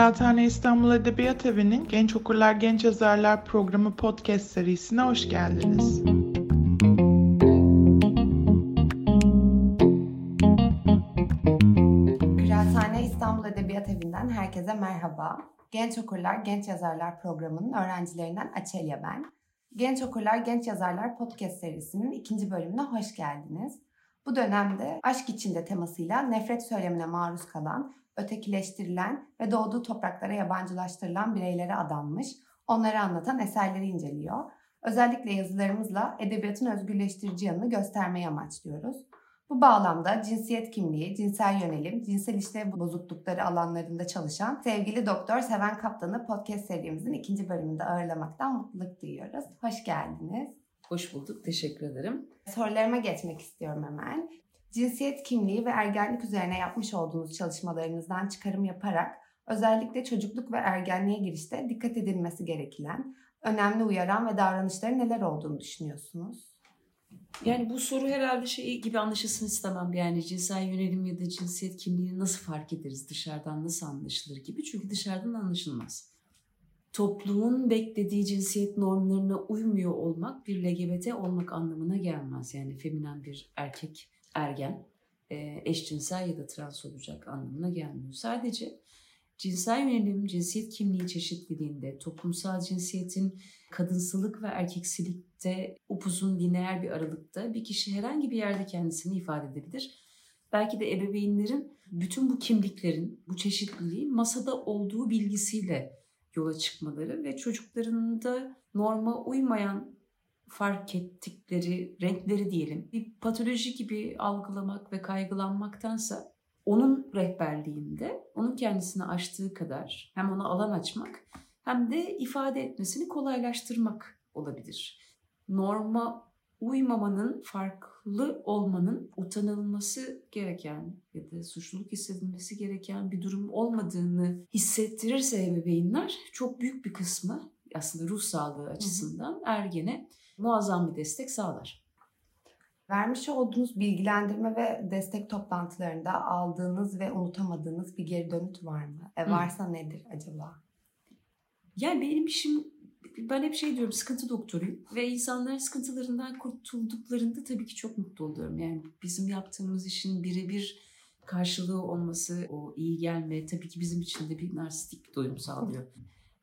Kıraathane İstanbul Edebiyat Evi'nin Genç Okurlar Genç Yazarlar programı podcast serisine hoş geldiniz. Kıraathane İstanbul Edebiyat Evi'nden herkese merhaba. Genç Okurlar Genç Yazarlar programının öğrencilerinden Açelya ben. Genç Okurlar Genç Yazarlar podcast serisinin ikinci bölümüne hoş geldiniz. Bu dönemde aşk içinde temasıyla nefret söylemine maruz kalan ötekileştirilen ve doğduğu topraklara yabancılaştırılan bireylere adanmış, onları anlatan eserleri inceliyor. Özellikle yazılarımızla edebiyatın özgürleştirici yanını göstermeyi amaçlıyoruz. Bu bağlamda cinsiyet kimliği, cinsel yönelim, cinsel işlev bozuklukları alanlarında çalışan sevgili Doktor Seven Kaptan'ı podcast serimizin ikinci bölümünde ağırlamaktan mutluluk duyuyoruz. Hoş geldiniz. Hoş bulduk, teşekkür ederim. Sorularıma geçmek istiyorum hemen cinsiyet kimliği ve ergenlik üzerine yapmış olduğunuz çalışmalarınızdan çıkarım yaparak özellikle çocukluk ve ergenliğe girişte dikkat edilmesi gereken önemli uyaran ve davranışları neler olduğunu düşünüyorsunuz? Yani bu soru herhalde şey gibi anlaşılsın istemem. Yani cinsel yönelim ya da cinsiyet kimliğini nasıl fark ederiz? Dışarıdan nasıl anlaşılır gibi. Çünkü dışarıdan anlaşılmaz. Toplumun beklediği cinsiyet normlarına uymuyor olmak bir LGBT olmak anlamına gelmez. Yani feminen bir erkek ergen e, eşcinsel ya da trans olacak anlamına gelmiyor. Sadece cinsel yönelim, cinsiyet kimliği çeşitliliğinde, toplumsal cinsiyetin kadınsılık ve erkeksilikte upuzun lineer bir aralıkta bir kişi herhangi bir yerde kendisini ifade edebilir. Belki de ebeveynlerin bütün bu kimliklerin, bu çeşitliliği masada olduğu bilgisiyle yola çıkmaları ve çocuklarının da norma uymayan fark ettikleri renkleri diyelim bir patoloji gibi algılamak ve kaygılanmaktansa onun rehberliğinde onun kendisini açtığı kadar hem ona alan açmak hem de ifade etmesini kolaylaştırmak olabilir. Norma uymamanın, farklı olmanın utanılması gereken ya da suçluluk hissedilmesi gereken bir durum olmadığını hissettirirse ebeveynler çok büyük bir kısmı aslında ruh sağlığı açısından ergene muazzam bir destek sağlar. Vermiş olduğunuz bilgilendirme ve destek toplantılarında aldığınız ve unutamadığınız bir geri dönüt var mı? E varsa Hı. nedir acaba? Yani benim işim ben hep şey diyorum sıkıntı doktoruyum ve insanların sıkıntılarından kurtulduklarında tabii ki çok mutlu oluyorum. Yani bizim yaptığımız işin birebir karşılığı olması, o iyi gelme tabii ki bizim için de bir narsistik bir doyum sağlıyor.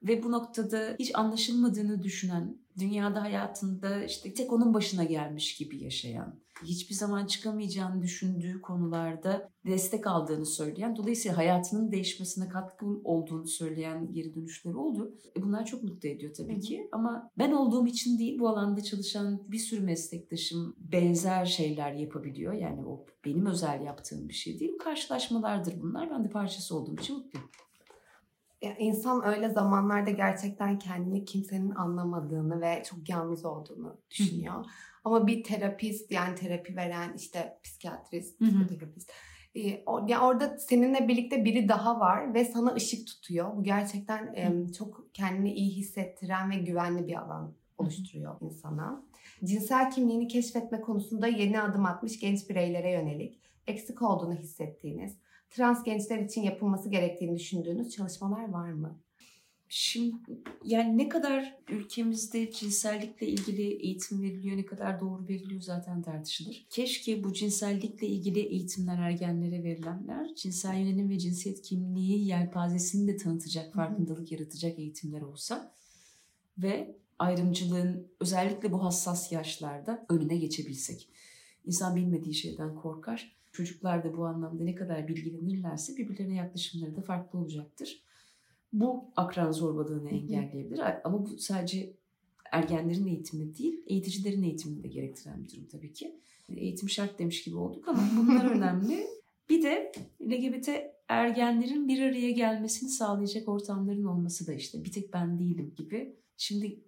Ve bu noktada hiç anlaşılmadığını düşünen, dünyada hayatında işte tek onun başına gelmiş gibi yaşayan, hiçbir zaman çıkamayacağını düşündüğü konularda destek aldığını söyleyen, dolayısıyla hayatının değişmesine katkı olduğunu söyleyen geri dönüşleri oldu. E bunlar çok mutlu ediyor tabii ki. Ama ben olduğum için değil, bu alanda çalışan bir sürü meslektaşım benzer şeyler yapabiliyor. Yani o benim özel yaptığım bir şey değil. Karşılaşmalardır bunlar. Ben de parçası olduğum için mutluyum insan öyle zamanlarda gerçekten kendini kimsenin anlamadığını ve çok yalnız olduğunu düşünüyor. Ama bir terapist yani terapi veren işte psikiyatrist, psikoterapist e, ya orada seninle birlikte biri daha var ve sana ışık tutuyor. Bu gerçekten e, çok kendini iyi hissettiren ve güvenli bir alan oluşturuyor insana. Cinsel kimliğini keşfetme konusunda yeni adım atmış genç bireylere yönelik eksik olduğunu hissettiğiniz trans gençler için yapılması gerektiğini düşündüğünüz çalışmalar var mı? Şimdi yani ne kadar ülkemizde cinsellikle ilgili eğitim veriliyor, ne kadar doğru veriliyor zaten tartışılır. Keşke bu cinsellikle ilgili eğitimler ergenlere verilenler, cinsel yönelim ve cinsiyet kimliği yelpazesini de tanıtacak, farkındalık yaratacak eğitimler olsa ve ayrımcılığın özellikle bu hassas yaşlarda önüne geçebilsek. İnsan bilmediği şeyden korkar Çocuklar da bu anlamda ne kadar bilgilenirlerse birbirlerine yaklaşımları da farklı olacaktır. Bu akran zorbalığını engelleyebilir. Ama bu sadece ergenlerin eğitimi değil, eğiticilerin eğitimini de gerektiren bir durum tabii ki. Eğitim şart demiş gibi olduk ama bunlar önemli. Bir de LGBT ergenlerin bir araya gelmesini sağlayacak ortamların olması da işte bir tek ben değilim gibi. Şimdi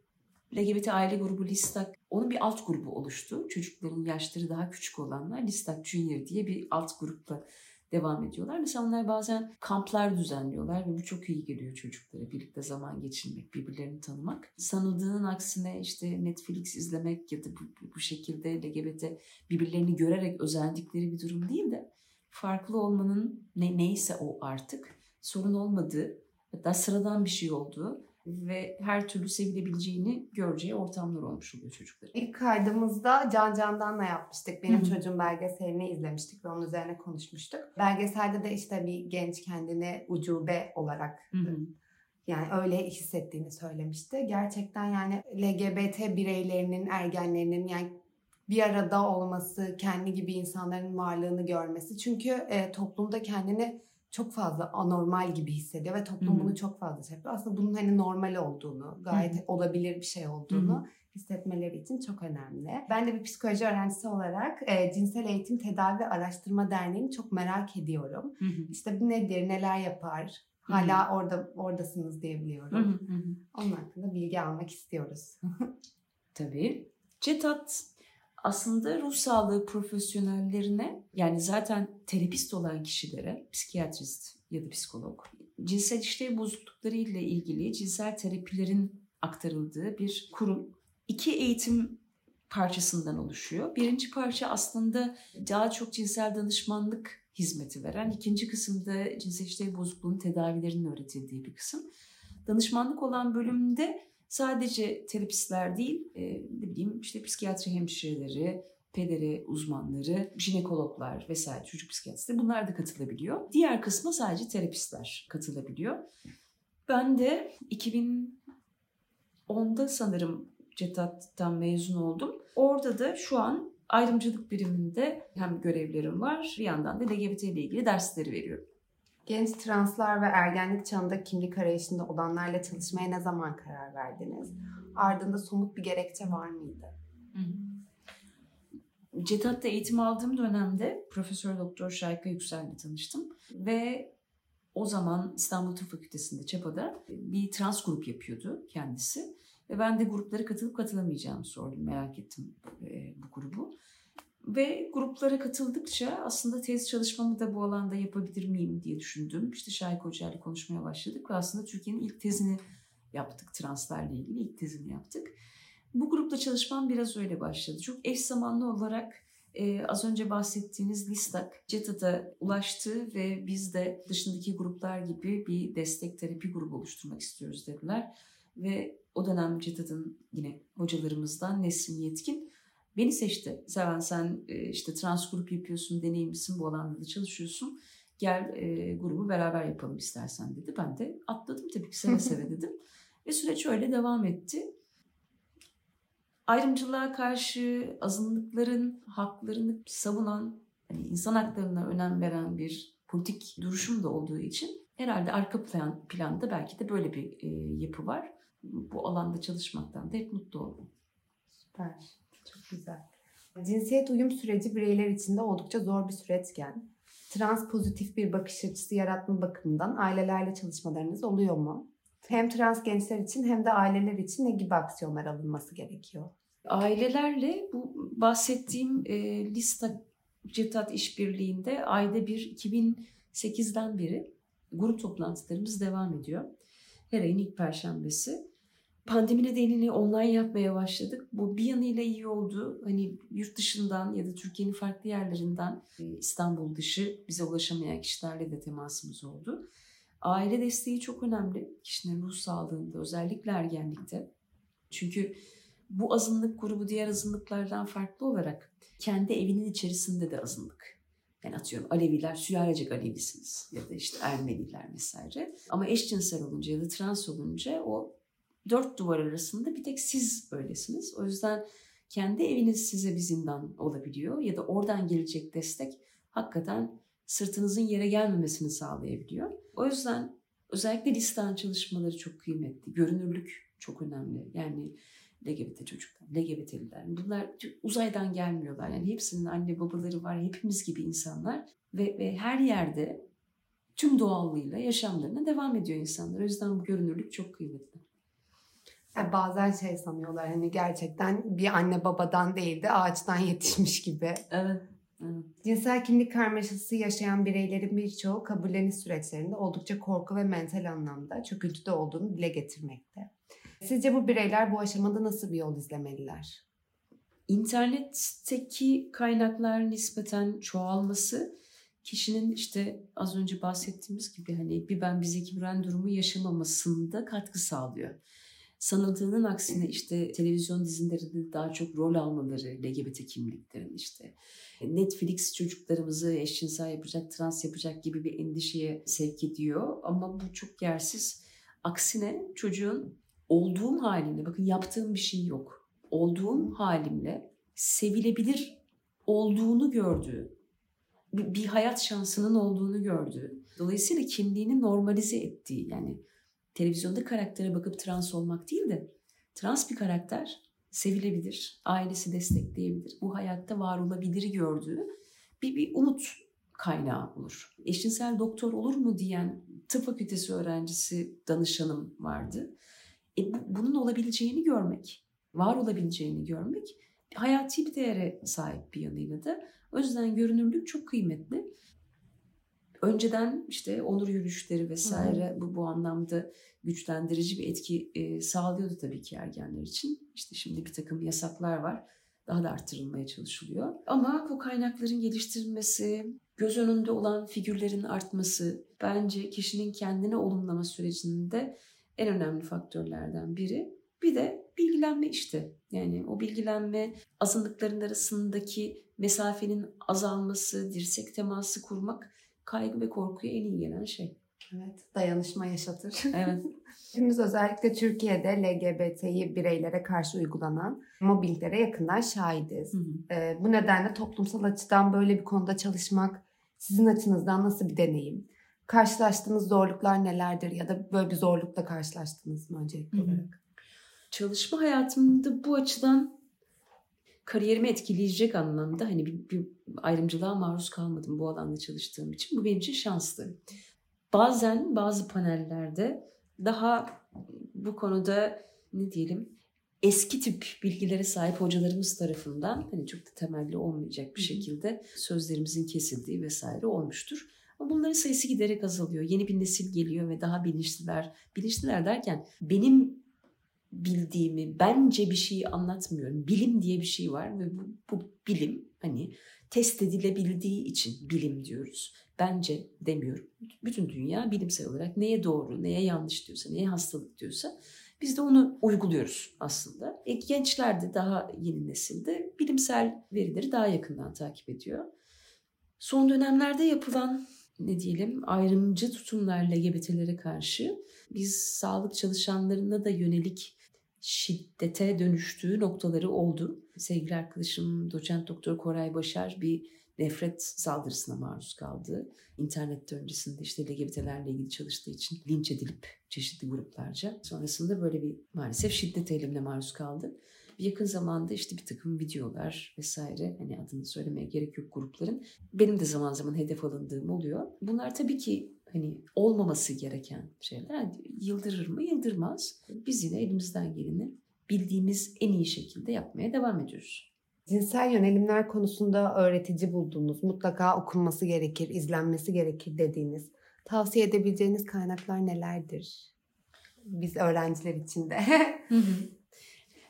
LGBT aile grubu Listak, onun bir alt grubu oluştu. Çocukların yaşları daha küçük olanlar Listak Junior diye bir alt grupla devam ediyorlar. Mesela onlar bazen kamplar düzenliyorlar ve bu çok iyi geliyor çocuklara. Birlikte zaman geçirmek, birbirlerini tanımak. Sanıldığının aksine işte Netflix izlemek ya da bu, bu şekilde LGBT birbirlerini görerek özendikleri bir durum değil de farklı olmanın ne, neyse o artık sorun olmadığı hatta sıradan bir şey olduğu ve her türlü sevilebileceğini göreceği ortamlar olmuş oluyor çocukların. İlk kaydımızda Can Candan'la yapmıştık. Benim Hı hı. çocuğum belgeselini izlemiştik ve onun üzerine konuşmuştuk. Belgeselde de işte bir genç kendini ucube olarak Hı hı. yani öyle hissettiğini söylemişti. Gerçekten yani LGBT bireylerinin, ergenlerinin yani bir arada olması, kendi gibi insanların varlığını görmesi. Çünkü e, toplumda kendini çok fazla anormal gibi hissediyor ve toplum Hı hı. bunu çok fazla şey yapıyor. Aslında bunun hani normal olduğunu, gayet Hı hı. olabilir bir şey olduğunu Hı hı. hissetmeleri için çok önemli. Ben de bir psikoloji öğrencisi olarak e, Cinsel Eğitim Tedavi Araştırma Derneği'ni çok merak ediyorum. Hı hı. İşte bu nedir, neler yapar? Hala orada oradasınız diye Hı biliyorum. hı hı hı. Onun hakkında bilgi almak istiyoruz. Tabii. CETAT aslında ruh sağlığı profesyonellerine yani zaten terapist olan kişilere, psikiyatrist ya da psikolog, cinsel işlev bozuklukları ile ilgili cinsel terapilerin aktarıldığı bir kurum. İki eğitim parçasından oluşuyor. Birinci parça aslında daha çok cinsel danışmanlık hizmeti veren, ikinci kısımda cinsel işlev bozukluğunun tedavilerinin öğretildiği bir kısım. Danışmanlık olan bölümde sadece terapistler değil, e, ne bileyim işte psikiyatri hemşireleri, pederi uzmanları, jinekologlar vesaire çocuk psikiyatristi bunlar da katılabiliyor. Diğer kısma sadece terapistler katılabiliyor. Ben de 2010'da sanırım CETAT'tan mezun oldum. Orada da şu an ayrımcılık biriminde hem görevlerim var bir yandan da LGBT ile ilgili dersleri veriyorum. Genç translar ve ergenlik çağında kimlik arayışında olanlarla çalışmaya ne zaman karar verdiniz? Ardında somut bir gerekçe var mıydı? CETAT'ta eğitim aldığım dönemde Profesör Doktor Şayka Yüksel'le tanıştım ve o zaman İstanbul Tıp Fakültesi'nde Çapa'da bir trans grup yapıyordu kendisi. Ve ben de gruplara katılıp katılamayacağımı sordum, merak ettim e, bu grubu. Ve gruplara katıldıkça aslında tez çalışmamı da bu alanda yapabilir miyim diye düşündüm. İşte Şahik Hoca ile konuşmaya başladık ve aslında Türkiye'nin ilk tezini yaptık translarla ilgili ilk tezini yaptık. Bu grupla çalışmam biraz öyle başladı. Çok eş zamanlı olarak e, az önce bahsettiğiniz Listak CETA'da ulaştı ve biz de dışındaki gruplar gibi bir destek terapi grubu oluşturmak istiyoruz dediler. Ve o dönem CETA'nın yine hocalarımızdan Nesrin Yetkin beni seçti. Seven sen e, işte trans grup yapıyorsun, deneyimlisin, bu alanda da çalışıyorsun. Gel e, grubu beraber yapalım istersen dedi. Ben de atladım tabii ki seve seve dedim. Ve süreç öyle devam etti. Ayrımcılığa karşı azınlıkların haklarını savunan, hani insan haklarına önem veren bir politik duruşum da olduğu için herhalde arka plan, planda belki de böyle bir e, yapı var. Bu alanda çalışmaktan da hep mutlu oldum. Süper. Güzel. Cinsiyet uyum süreci bireyler için de oldukça zor bir süreçken trans pozitif bir bakış açısı yaratma bakımından ailelerle çalışmalarınız oluyor mu? Hem trans gençler için hem de aileler için ne gibi aksiyonlar alınması gerekiyor? Ailelerle bu bahsettiğim e, lista CETAT işbirliğinde ayda bir 2008'den beri grup toplantılarımız devam ediyor. Her ayın ilk perşembesi. Pandemi nedeniyle online yapmaya başladık. Bu bir yanıyla iyi oldu. Hani yurt dışından ya da Türkiye'nin farklı yerlerinden İstanbul dışı bize ulaşamayan kişilerle de temasımız oldu. Aile desteği çok önemli kişinin ruh sağlığında özellikle ergenlikte. Çünkü bu azınlık grubu diğer azınlıklardan farklı olarak kendi evinin içerisinde de azınlık. Yani atıyorum Aleviler sülalecek Alevisiniz ya da işte Ermeniler vesaire. Ama eşcinsel olunca ya da trans olunca o dört duvar arasında bir tek siz öylesiniz. O yüzden kendi eviniz size bir zindan olabiliyor ya da oradan gelecek destek hakikaten sırtınızın yere gelmemesini sağlayabiliyor. O yüzden özellikle listan çalışmaları çok kıymetli. Görünürlük çok önemli. Yani LGBT çocuklar, LGBT'liler. Bunlar uzaydan gelmiyorlar. Yani hepsinin anne babaları var. Hepimiz gibi insanlar. Ve, ve her yerde tüm doğallığıyla yaşamlarına devam ediyor insanlar. O yüzden bu görünürlük çok kıymetli. Yani bazen şey sanıyorlar hani gerçekten bir anne babadan değil de ağaçtan yetişmiş gibi. Evet. evet. Cinsel kimlik karmaşası yaşayan bireylerin birçoğu kabulleniş süreçlerinde oldukça korku ve mental anlamda çöküntüde olduğunu dile getirmekte. Sizce bu bireyler bu aşamada nasıl bir yol izlemeliler? İnternetteki kaynaklar nispeten çoğalması kişinin işte az önce bahsettiğimiz gibi hani bir ben bizdeki buran durumu yaşamamasında katkı sağlıyor. Sanıldığının aksine işte televizyon dizilerinde daha çok rol almaları LGBT kimliklerin işte Netflix çocuklarımızı eşcinsel yapacak, trans yapacak gibi bir endişeye sevk ediyor. Ama bu çok yersiz. Aksine çocuğun olduğum halimle, bakın yaptığım bir şey yok. Olduğum halimle sevilebilir olduğunu gördüğü, bir hayat şansının olduğunu gördüğü, dolayısıyla kimliğini normalize ettiği yani televizyonda karaktere bakıp trans olmak değil de trans bir karakter sevilebilir, ailesi destekleyebilir, bu hayatta var olabilir gördüğü bir, bir umut kaynağı olur. Eşcinsel doktor olur mu diyen tıp fakültesi öğrencisi danışanım vardı. E, bu, bunun olabileceğini görmek, var olabileceğini görmek hayati bir değere sahip bir yanıyla da. O yüzden görünürlük çok kıymetli. Önceden işte onur yürüyüşleri vesaire bu bu anlamda güçlendirici bir etki e, sağlıyordu tabii ki ergenler için. İşte şimdi bir takım yasaklar var. Daha da arttırılmaya çalışılıyor. Ama bu kaynakların geliştirilmesi, göz önünde olan figürlerin artması bence kişinin kendini olumlama sürecinde en önemli faktörlerden biri. Bir de bilgilenme işte. Yani o bilgilenme azınlıkların arasındaki mesafenin azalması, dirsek teması kurmak kaygı ve korkuya en iyi gelen şey. Evet, dayanışma yaşatır. Evet. Hepimiz özellikle Türkiye'de LGBT'yi bireylere karşı uygulanan mobbinglere yakından şahidiz. Hı hı. Ee, bu nedenle toplumsal açıdan böyle bir konuda çalışmak sizin açınızdan nasıl bir deneyim? Karşılaştığınız zorluklar nelerdir ya da böyle bir zorlukla karşılaştınız mı öncelikli Hı hı. olarak? Çalışma hayatımda bu açıdan kariyerimi etkileyecek anlamda hani bir, bir ayrımcılığa maruz kalmadım bu alanda çalıştığım için. Bu benim için şanslı. Bazen bazı panellerde daha bu konuda ne diyelim eski tip bilgilere sahip hocalarımız tarafından hani çok da temelli olmayacak bir şekilde sözlerimizin kesildiği vesaire olmuştur. Ama bunların sayısı giderek azalıyor. Yeni bir nesil geliyor ve daha bilinçliler. Bilinçliler derken benim bildiğimi, bence bir şeyi anlatmıyorum. Bilim diye bir şey var ve bu, bu bilim hani test edilebildiği için bilim diyoruz. Bence demiyorum. Bütün dünya bilimsel olarak neye doğru, neye yanlış diyorsa, neye hastalık diyorsa biz de onu uyguluyoruz aslında. E, gençler de daha yeni nesilde bilimsel verileri daha yakından takip ediyor. Son dönemlerde yapılan ne diyelim ayrımcı tutumlar LGBT'lere karşı biz sağlık çalışanlarına da yönelik şiddete dönüştüğü noktaları oldu. Sevgili arkadaşım doçent doktor Koray Başar bir nefret saldırısına maruz kaldı. İnternette öncesinde işte LGBT'lerle ilgili çalıştığı için linç edilip çeşitli gruplarca. Sonrasında böyle bir maalesef şiddet eylemine maruz kaldı. Bir yakın zamanda işte bir takım videolar vesaire hani adını söylemeye gerek yok grupların. Benim de zaman zaman hedef alındığım oluyor. Bunlar tabii ki hani olmaması gereken şeyler. Yıldırır mı? Yıldırmaz. Biz yine elimizden geleni bildiğimiz en iyi şekilde yapmaya devam ediyoruz. Cinsel yönelimler konusunda öğretici bulduğunuz, mutlaka okunması gerekir, izlenmesi gerekir dediğiniz, tavsiye edebileceğiniz kaynaklar nelerdir? Biz öğrenciler için de.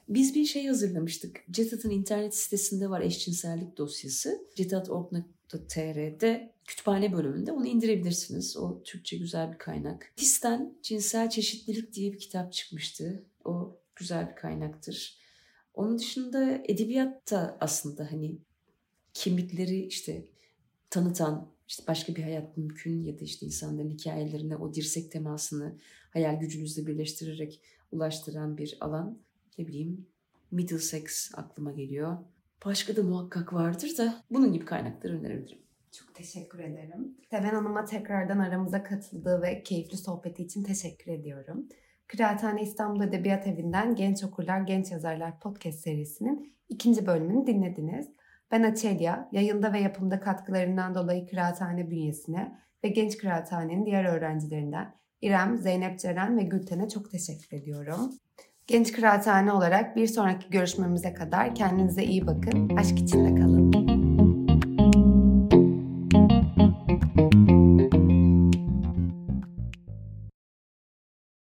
Biz bir şey hazırlamıştık. CETAT'ın internet sitesinde var eşcinsellik dosyası. cetat.org.tr'de kütüphane bölümünde onu indirebilirsiniz. O Türkçe güzel bir kaynak. Histen Cinsel Çeşitlilik diye bir kitap çıkmıştı. O güzel bir kaynaktır. Onun dışında edebiyatta aslında hani kimlikleri işte tanıtan, işte başka bir hayat mümkün ya da işte insanların hikayelerine o dirsek temasını hayal gücünüzle birleştirerek ulaştıran bir alan. Ne bileyim Middlesex aklıma geliyor. Başka da muhakkak vardır da bunun gibi kaynakları önerebilirim. Çok teşekkür ederim. Seven Hanım'a tekrardan aramıza katıldığı ve keyifli sohbeti için teşekkür ediyorum. Kıraathane İstanbul Edebiyat Evi'nden Genç Okurlar, Genç Yazarlar podcast serisinin ikinci bölümünü dinlediniz. Ben Açelya, yayında ve yapımda katkılarından dolayı Kıraathane bünyesine ve Genç Kıraathane'nin diğer öğrencilerinden İrem, Zeynep Ceren ve Gülten'e çok teşekkür ediyorum. Genç Kıraathane olarak bir sonraki görüşmemize kadar kendinize iyi bakın, aşk içinde kalın.